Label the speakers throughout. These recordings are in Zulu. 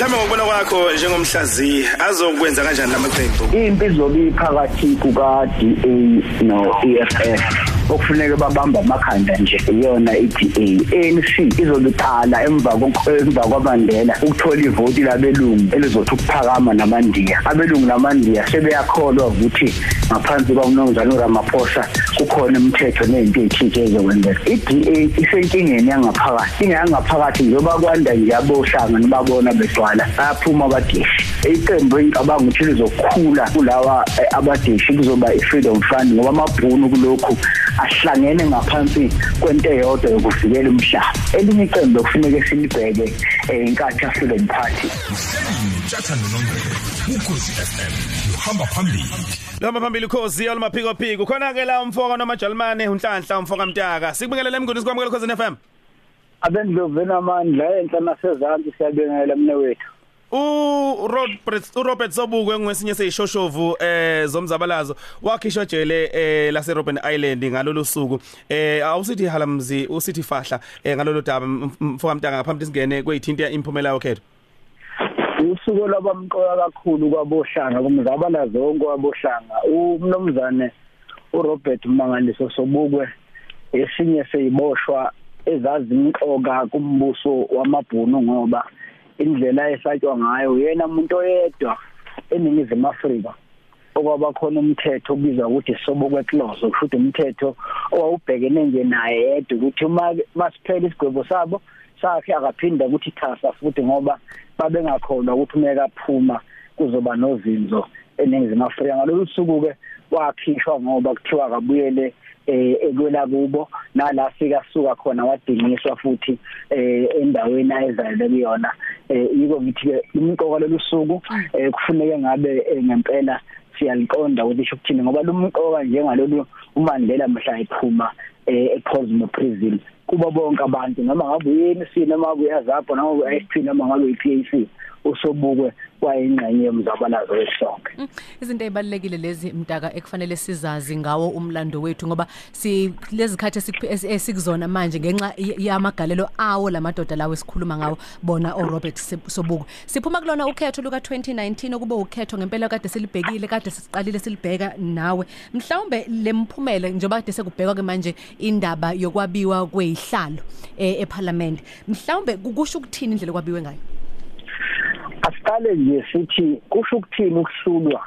Speaker 1: mhlawumbe ngokubona kwakho njengomhlaziyi azokwenza kanjani lamaqembu
Speaker 2: impi izobe iphakathi kuka-DA no-EFF okufuneka babamba amakhanda nje iyona i-DA ANC izobe iqala emva emva kwaMandela ukuthola ivoti labelungu elizothi ukuphakama namandiya. Abelungu namandiya sebeyakholwa ukuthi ngaphansi kwamnumzane uRamaphosa kukhona imithetho nezinto ezithile ezokwenzeka i-DA isenkingeni yangaphakathi inga yangaphakathi njengoba kwanda nje abohlanga nibabona begcwala bayaphuma abadeshi. Iqembu engicabanga ukuthi lizokhula kulawa eh, abadeshi kuzoba i-freedom fund ngoba amabhunu kulokhu ahlangene ngaphansi kwento eyodwa yokuvikela umhlaba. Elinye iqembu okufuneka silibheke eh, inkathi freedom party.
Speaker 3: Tjatha nonongere ukhosi FM uhamba phambili
Speaker 1: Loma phambili khosi yoluma phiko phiko khona ke la umfoka nomajalimane unhlanhla umfoka mtaka. Sikubingelele emnguni sikwamukele khosi FM
Speaker 2: abendloveni amandla enhla nasezantsi siyabengela mne wethu
Speaker 1: u Robert u Robert Sobukwe ngwesinye seyishoshovu eh zomzabalazo wakhishwa jele eh lase Robben Island ngalolu suku. Eh awusithi halamzi usithi fahla eh ngalolu daba mfoka mtanga ngaphambi singene kweyithinta imphumela yokhetho
Speaker 2: usuku labamqoka kakhulu kwabohlanga kumzabalazo wonke wabohlanga. Umnomzane uRobert Mangaliso Sobukwe esinye seyiboshwa ezazi imqoka kumbuso wamabhunu ngoba indlela esatshwa ngayo yena umuntu oyedwa eningizimu Afrika okwaba khona umthetho obizwa ukuthi sobukwe clause ukuthi umthetho owawubhekene nje naye yedwa ukuthi uma masiphela isigwebo sabo sakhe akaphinda ukuthi thasa futhi ngoba babengakholwa ukuthi umeka phuma kuzoba nozinzo eningizimu Afrika. Ngalolu suku ke wakhishwa ngoba kuthiwa kabuyele eh ekwela kubo nala fika suka khona wadingiswa futhi eh endaweni ayezalele kuyona. Eh yiko ngithi ke imqoka lelusuku eh kufuneka ngabe eh, ngempela siyaliqonda ukuthi isho ukuthini ngoba lumqoka njengalolu uMandela mhla ephuma eh ePosmo prison. Kuba bonke abantu noma ngabe uyini noma uyazapho noma uyiSP noma ngabe uyiPAC usobukwe kwayingxenye yomzabalazo wesonke
Speaker 4: Mm, izinto ezibalekile lezi mtaka ekufanele sizazi ngawo umlando wethu ngoba si lezi khathi esikuzona manje ngenxa y- yamagalelo awo lamadoda lawo esikhuluma ngawo bona o Robert Sib- Sobukwe. Siphuma kulona ukhetho luka 2019 okuba ukhetho ngempela kade silibhekile kade siqalile silibheka nawe. Mhlawumbe lemphumela njengoba kade sekubhekwa ke manje indaba yokwabiwa kwezihlalo eh, eParliament mhlawumbe kusho ukuthini indlela kwabiwe ngayo?
Speaker 2: Asiqale nje sithi kusho ukuthini ukuhlulwa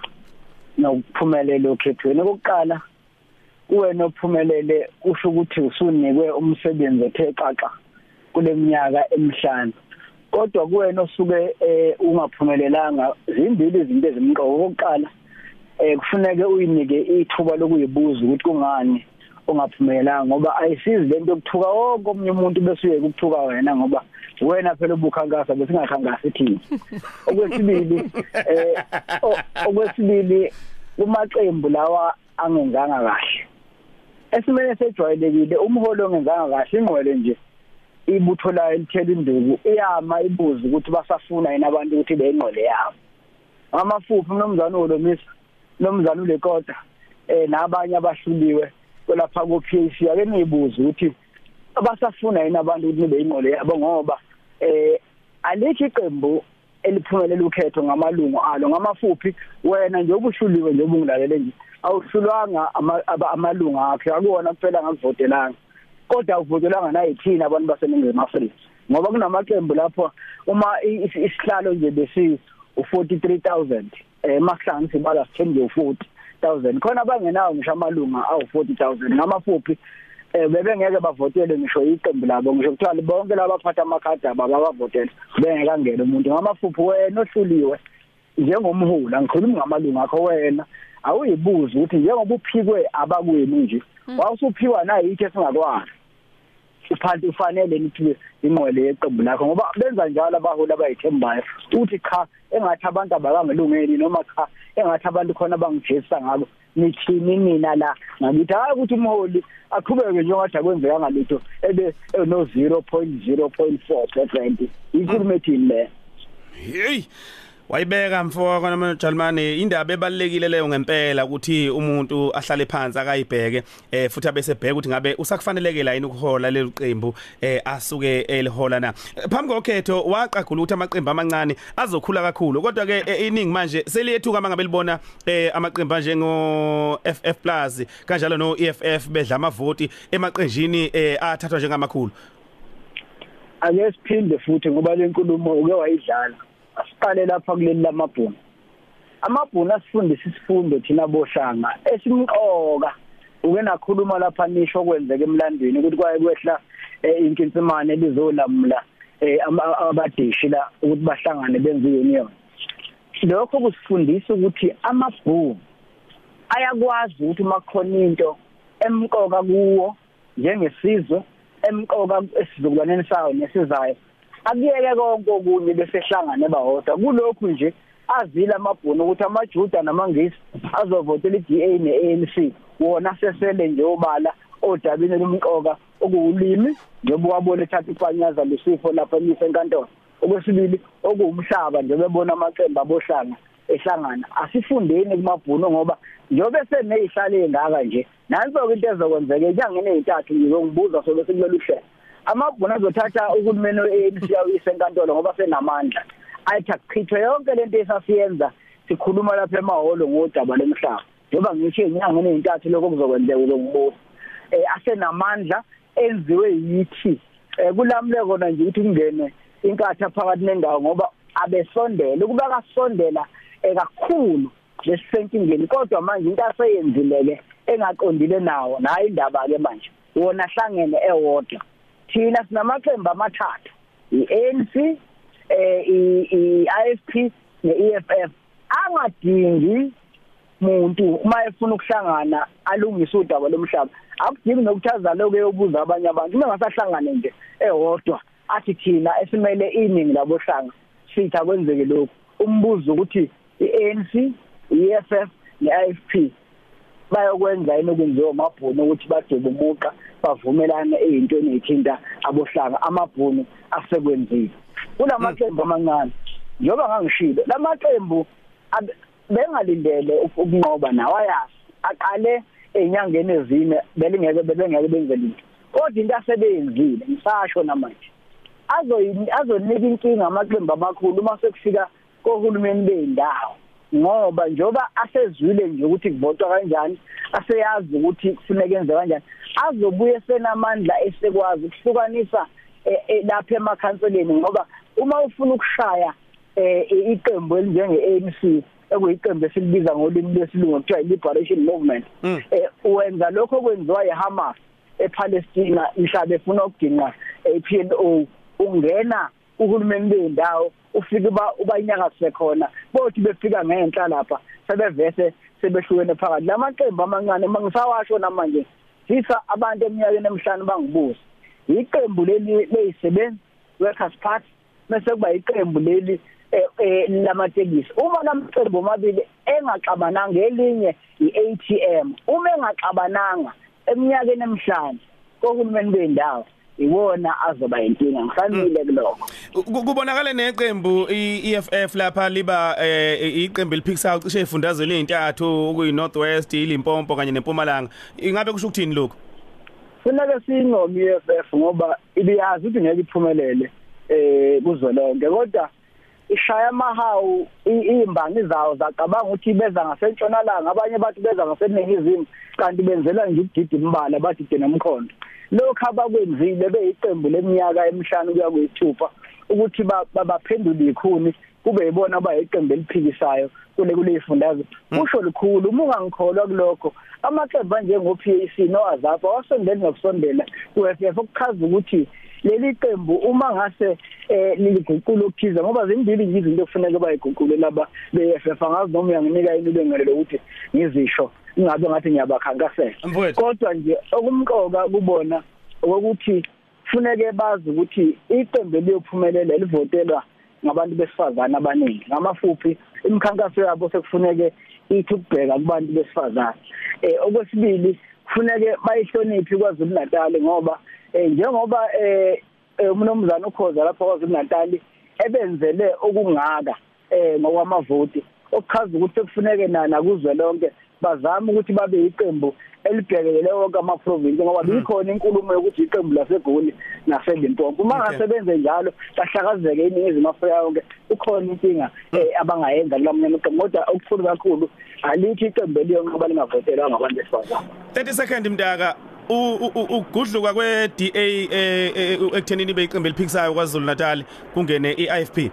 Speaker 2: nokuphumelela okhethweni. Okokuqala kuwena ophumelele kusho ukuthi usunikwe umsebenzi ethe xaxa kule minyaka emihlanu. Kodwa kuwena osuke eh, ungaphumelelanga zimbili izinto ezimqoka. Okokuqala eh kufuneke uyinike ithuba lokuyibuza ukuthi kungani ungaphumelelanga ngoba ayisizi lento yokuthuka wonke omunye umuntu bese uyeke ukuthuka wena ngoba wena phela ubukhankasa bese ngakhankasa ithini okwesibili eh o- okwesibili kumaqembu lawa angenzanga kahle. Esimene sejwayelekile umholo ongenzanga kahle ingqwele nje ibutho layo lithela induku iyama ibuza ukuthi basafuna yini abantu ukuthi beyingqole yabo. Ngamafuphi umnomzana olomisa nomzana ulekota eh nabanye abahluliwe lapha ku-PAC ake niyibuze ukuthi abasafuna yini abantu ukuthi nibe inqole yabo ngoba eh alikho iqembu eliphumelele ukhetho ngamalungu alo ngamafuphi wena nje ubushuliwe nje ubungilalele nje awuhlulwanga amalungu akhe akuwona kuphela ngakuvotelanga kodwa uvotelwanga nayithina abantu baseningizimu Afrika ngoba kunamaqembu lapho uma isihlalo nje besi u43000 eh makhlanzi bala 10 nge 40 40000 khona abangenawo ngisho amalunga awu40000 ngamafuphi eh bebengeke bavotele ngisho iqembu labo ngisho kuthiwa bonke labaphatha amakhadi ababavotela bengeke angena umuntu. Ngamafuphi wena ohluliwe njengomhula ngikhuluma ngamalunga akho wena awuyibuza ukuthi njengoba uphikwe abakwenu nje hmm. wawusuphiwa nayi ithe singakwazi uphanti ufanele nithi ingqwele yeqembu lakho ngoba benza njalo abaholi abayithembayo uthi cha engathi abantu abakangelungeli noma cha engathi abantu khona bangijesa ngabo nithini nina la? Ngakithi hayi ukuthi umholi aqhubeke njengoba akwenzeka ngalutho ebe no 0.0.4% ikhulume ethini le.
Speaker 1: Hey! Wayibeka mfowabo kwana Jalimane indaba ebalekile leyo ngempela ukuthi umuntu ahlale phansi akayibheke eh futhi abese bheka ukuthi ngabe usakufanelekela yini ukuhola leli qembu eh asuke elihola na. Phambi kokhetho waqagula ukuthi amaqembu amancane azokhula kakhulu kodwa ke eh, iningi manje seliyethuka mangabe libona eh amaqembu njengo FF Plus kanjalo no EFF bedla amavoti emaqenjini eh athathwa njengamakhulu.
Speaker 2: Ake siphinde futhi ngoba le nkulumo uke wayidlala. Asiqale lapha kuleli lamabhunu. Amabhunu asifundisa isifundo thina bohlanga esimqoka. Uke nakhuluma lapha nisho okwenzeka emlandweni ukuthi kwaye kwehla eh, inkinsimane lizolamula eh, ama- abadeshi la ukuthi bahlangane benze union lokho kusifundisa ukuthi amabhunu ayakwazi ukuthi makukhona into emqoka kuwo njengesizwe emqoka esizukulwaneni sayo nesizayo akuyeke konke okunye besehlangane bahodwa kulokhu nje azile amabhunu ukuthi amajuda namangisi azovotela iDA neANC wona sesele nje obala odabini lomqoka okuwulimi njengoba wabona ethatha ifanyaza lesifo lapha emisa enkantolo okwesibili okuwumhlaba nje bebona amaqembu abohlanga ehlangana. Asifundeni kumabhuno ngoba njobe senezihlale engaka nje nanso into ezokwenzeka enyangeni ezintathu ngizokubuza sobe sekulolu hlelo amabhuno azothatha uhulumeni we-ANC awise enkantolo ngoba senamandla ayithi akuchithwe yonke lento esasiyenza sikhuluma lapha emahholo ngodaba lomhlaba. Njengoba ngisho ezinyangeni ezintathu lokho kuzokwenzeka uzokubuza eh asenamandla enziwe yithi eh kulamule kona nje ukuthi kungene inkatha phakathi nendawo ngoba abesondela ukuba kasondela eh, kakhulu lesisenkingeni kodwa manje into aseyenzileke engaqondile nawo nayo indaba ke manje wona hlangene ewodwa. Thina sinamaqembu amathathu iANC eh iIFP neEFF angadingi muntu uma efuna ukuhlangana alungise udaba lomhlaba. Akudingi nokuchaza lokho eyobuza abanye abantu. Uma ngasahlangane nje ewodwa athi thina esimele iningi labohlanga sithi akwenzeke lokho umbuzo ukuthi iANC iEFF neIFP bayokwenza yini okwenziwa amabhunu ukuthi badebe umuqa bavumelane ezintweni ezithinta abohlanga amabhunu asekwenzile. Kulamaqembu amancane. Njengoba ngangishilo lamaqembu ab- bengalindele ukunqoba nawo ayazi. Aqale enyangeni ezine belingeke belengeke benze lutho. Kodwa into asebeyenzile ngisasho namanje azoyini azonika inkinga amaqembu amakhulu uma sekufika kohulumeni beyindawo. Ngoba njoba asezwile nje ukuthi kuvotwa kanjani aseyazi ukuthi kufuneka enze kanjani azobuye senamandla esekwazi ukuhlukanisa eh, eh, lapha emakhanseleni ngoba uma ufuna ukushaya eh, iqembu elinjenge ANC ekuyiqembu esilibiza ngolimi lesilungu kuthiwa i-liberation movement
Speaker 1: Mm.
Speaker 2: eh wenza lokho kwenziwa eHamas ePalestina mhlaba efuna ukuginqa iPLO ungena uhulumeni bendawo ufike ba ubayinyakase khona bothi befika ngenhla lapha sebevese sebehlukene phakathi. Lamaqembu amancane mangisawasho namanje sisa abantu eminyakeni emihlanu bangibuza iqembu leli leyisebenzi workers party bese kuba iqembu leli eh, eh, lamatekisi. Uma lamaqembu amabili engaxabananga elinye iATM uma engaxabananga eminyakeni emihlanu kohulumeni bendawo iwona azoba inkinga. Ngifanele kuloko
Speaker 1: Ku- kubonakala neqembu iEFF lapha liba eh, iqembu eliphikisa cishe ifundazwe ezintathu okuyi Northwest iLimpopo kanye neMpumalanga. Ingabe kusho ukuthini lokho
Speaker 2: funeka sinqomi iFF ngoba ibiyazi ukuthi ngeke iphumelele eh kuzolonke kodwa ishaya amahawu i- imbangi zawo zacabanga ukuthi beza ngasentshonalanga. Abanye bathi beza ngaseningizimu kanti benzela nje ukudida imbala badide nomkhondo lokho abakwenzile beyiqembu leminyaka emihlanu kuya kuyithupha ukuthi ba- ba- baphendule ikhuni kube yibona abayiqembu eliphikisayo kule kule ifundazwe kusho likhulu uma ungangikholwa kulokho amaqembu anjengo PAC no Azapa wasondela nokusondela kuFF okuchaza ukuthi leli qembu uma ngase eh liliguqula ukuthiza ngoba zimbili nje izinto kufanele bayiguqule laba beFF angazi noma uyanginika yini ibengelo lokuthi ngizisho ingabe ngathi ngiyabakhankasela
Speaker 1: Mfowethu.
Speaker 2: kodwa nje okumqoka kubona ukuthi funeke bazi ukuthi iqembu eliyophumelela livotelwa ngabantu besifazana abaningi ngamafuphi imikhankaso yabo sekufuneke ithi ukubheka kubantu besifazana eh okwesibili kufuneke bayihloniphi kwaZulu Natal ngoba eh njengoba eh eh, umnomzana ukhoza lapha kwaZulu Natal ebenzele okungaka eh ngokwamavoti okuchaza ukuthi kufuneke na nakuzwe lonke bazama ukuthi babe iqembu elibhekelele wonke ama province ngoba likhona inkulumo yokuthi iqembu laseGoli naseLimpopo. Uma ngasebenze njalo bahlakazeke iningizimu Afrika yonke ukhona inkinga eh, abangayenza kulamanye amaqembu kodwa okukhulu kakhulu alithi iqembu eliyonqoba lingavotelwa ngabantu besifazane.
Speaker 1: 30 second mntaka ukugudluka kwe DA eh, eh, ekuthenini beyiqembe eliphikisayo kwaZulu Natal kungene iIFP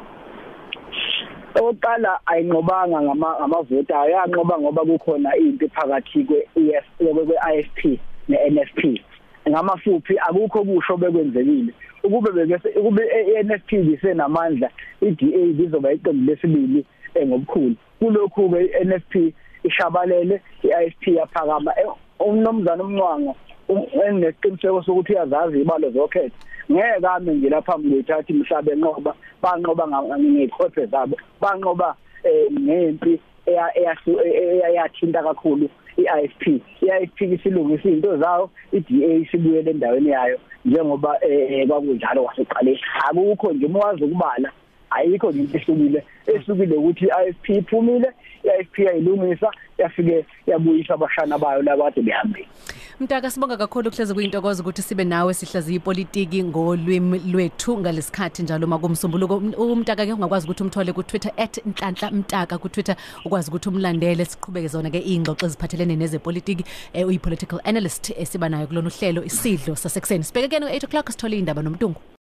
Speaker 2: oqala ayinqobanga ngama ngamavoti ayo. Yanqoba ngoba kukhona impi phakathi kwe-EF kwe-IFP ne-NFP ngamafuphi akukho kusho bekwenzekile. Ukube bese ukube i-NFP lisenamandla i-DA lizoba iqembu lesibili eh, ngobukhulu. Kulokhu ke i-NFP ishabalele i-IFP yaphakama. Eh, umnomzana umncwango enesiqiniseko sokuthi uyazazi ibalo zokhetho. Ngeke ame nje lapha ngithathi mhlabe enqoba banqoba ngekhothe zabo banqoba eh, ngempi eyathinta kakhulu i-IFP i-IFP isilungisa izinto zawo i-DA isibuyele endaweni yayo njengoba eh, kwakunjalo kwasekuqaleni. Akukho nje umwazi ukubala ayikho nje into ehlukile ehlukile ukuthi i-IFP iphumile i-IFP yayilungisa yafike yabuyisa abashana bayo labade behambile.
Speaker 4: Mtaka sibonga kakhulu ukuhleze kuyintokozo ukuthi sibe nawe sihlaziya ipolitiki ngolwimi lwethu ngalesikhathi njalo makumsombuluko. Umtaka ke ungakwazi ukuthi umthole ku Twitter @nhlanhla mtaka ku Twitter ukwazi ukuthi umlandele siqhubeke zona ke ingxoxo eziphathelene nezepolitiki eh, uyi political analyst esiba nayo kulona uhlelo isidlo sasekuseni. Sibheke ke no 8 o'clock sithole indaba nomtungu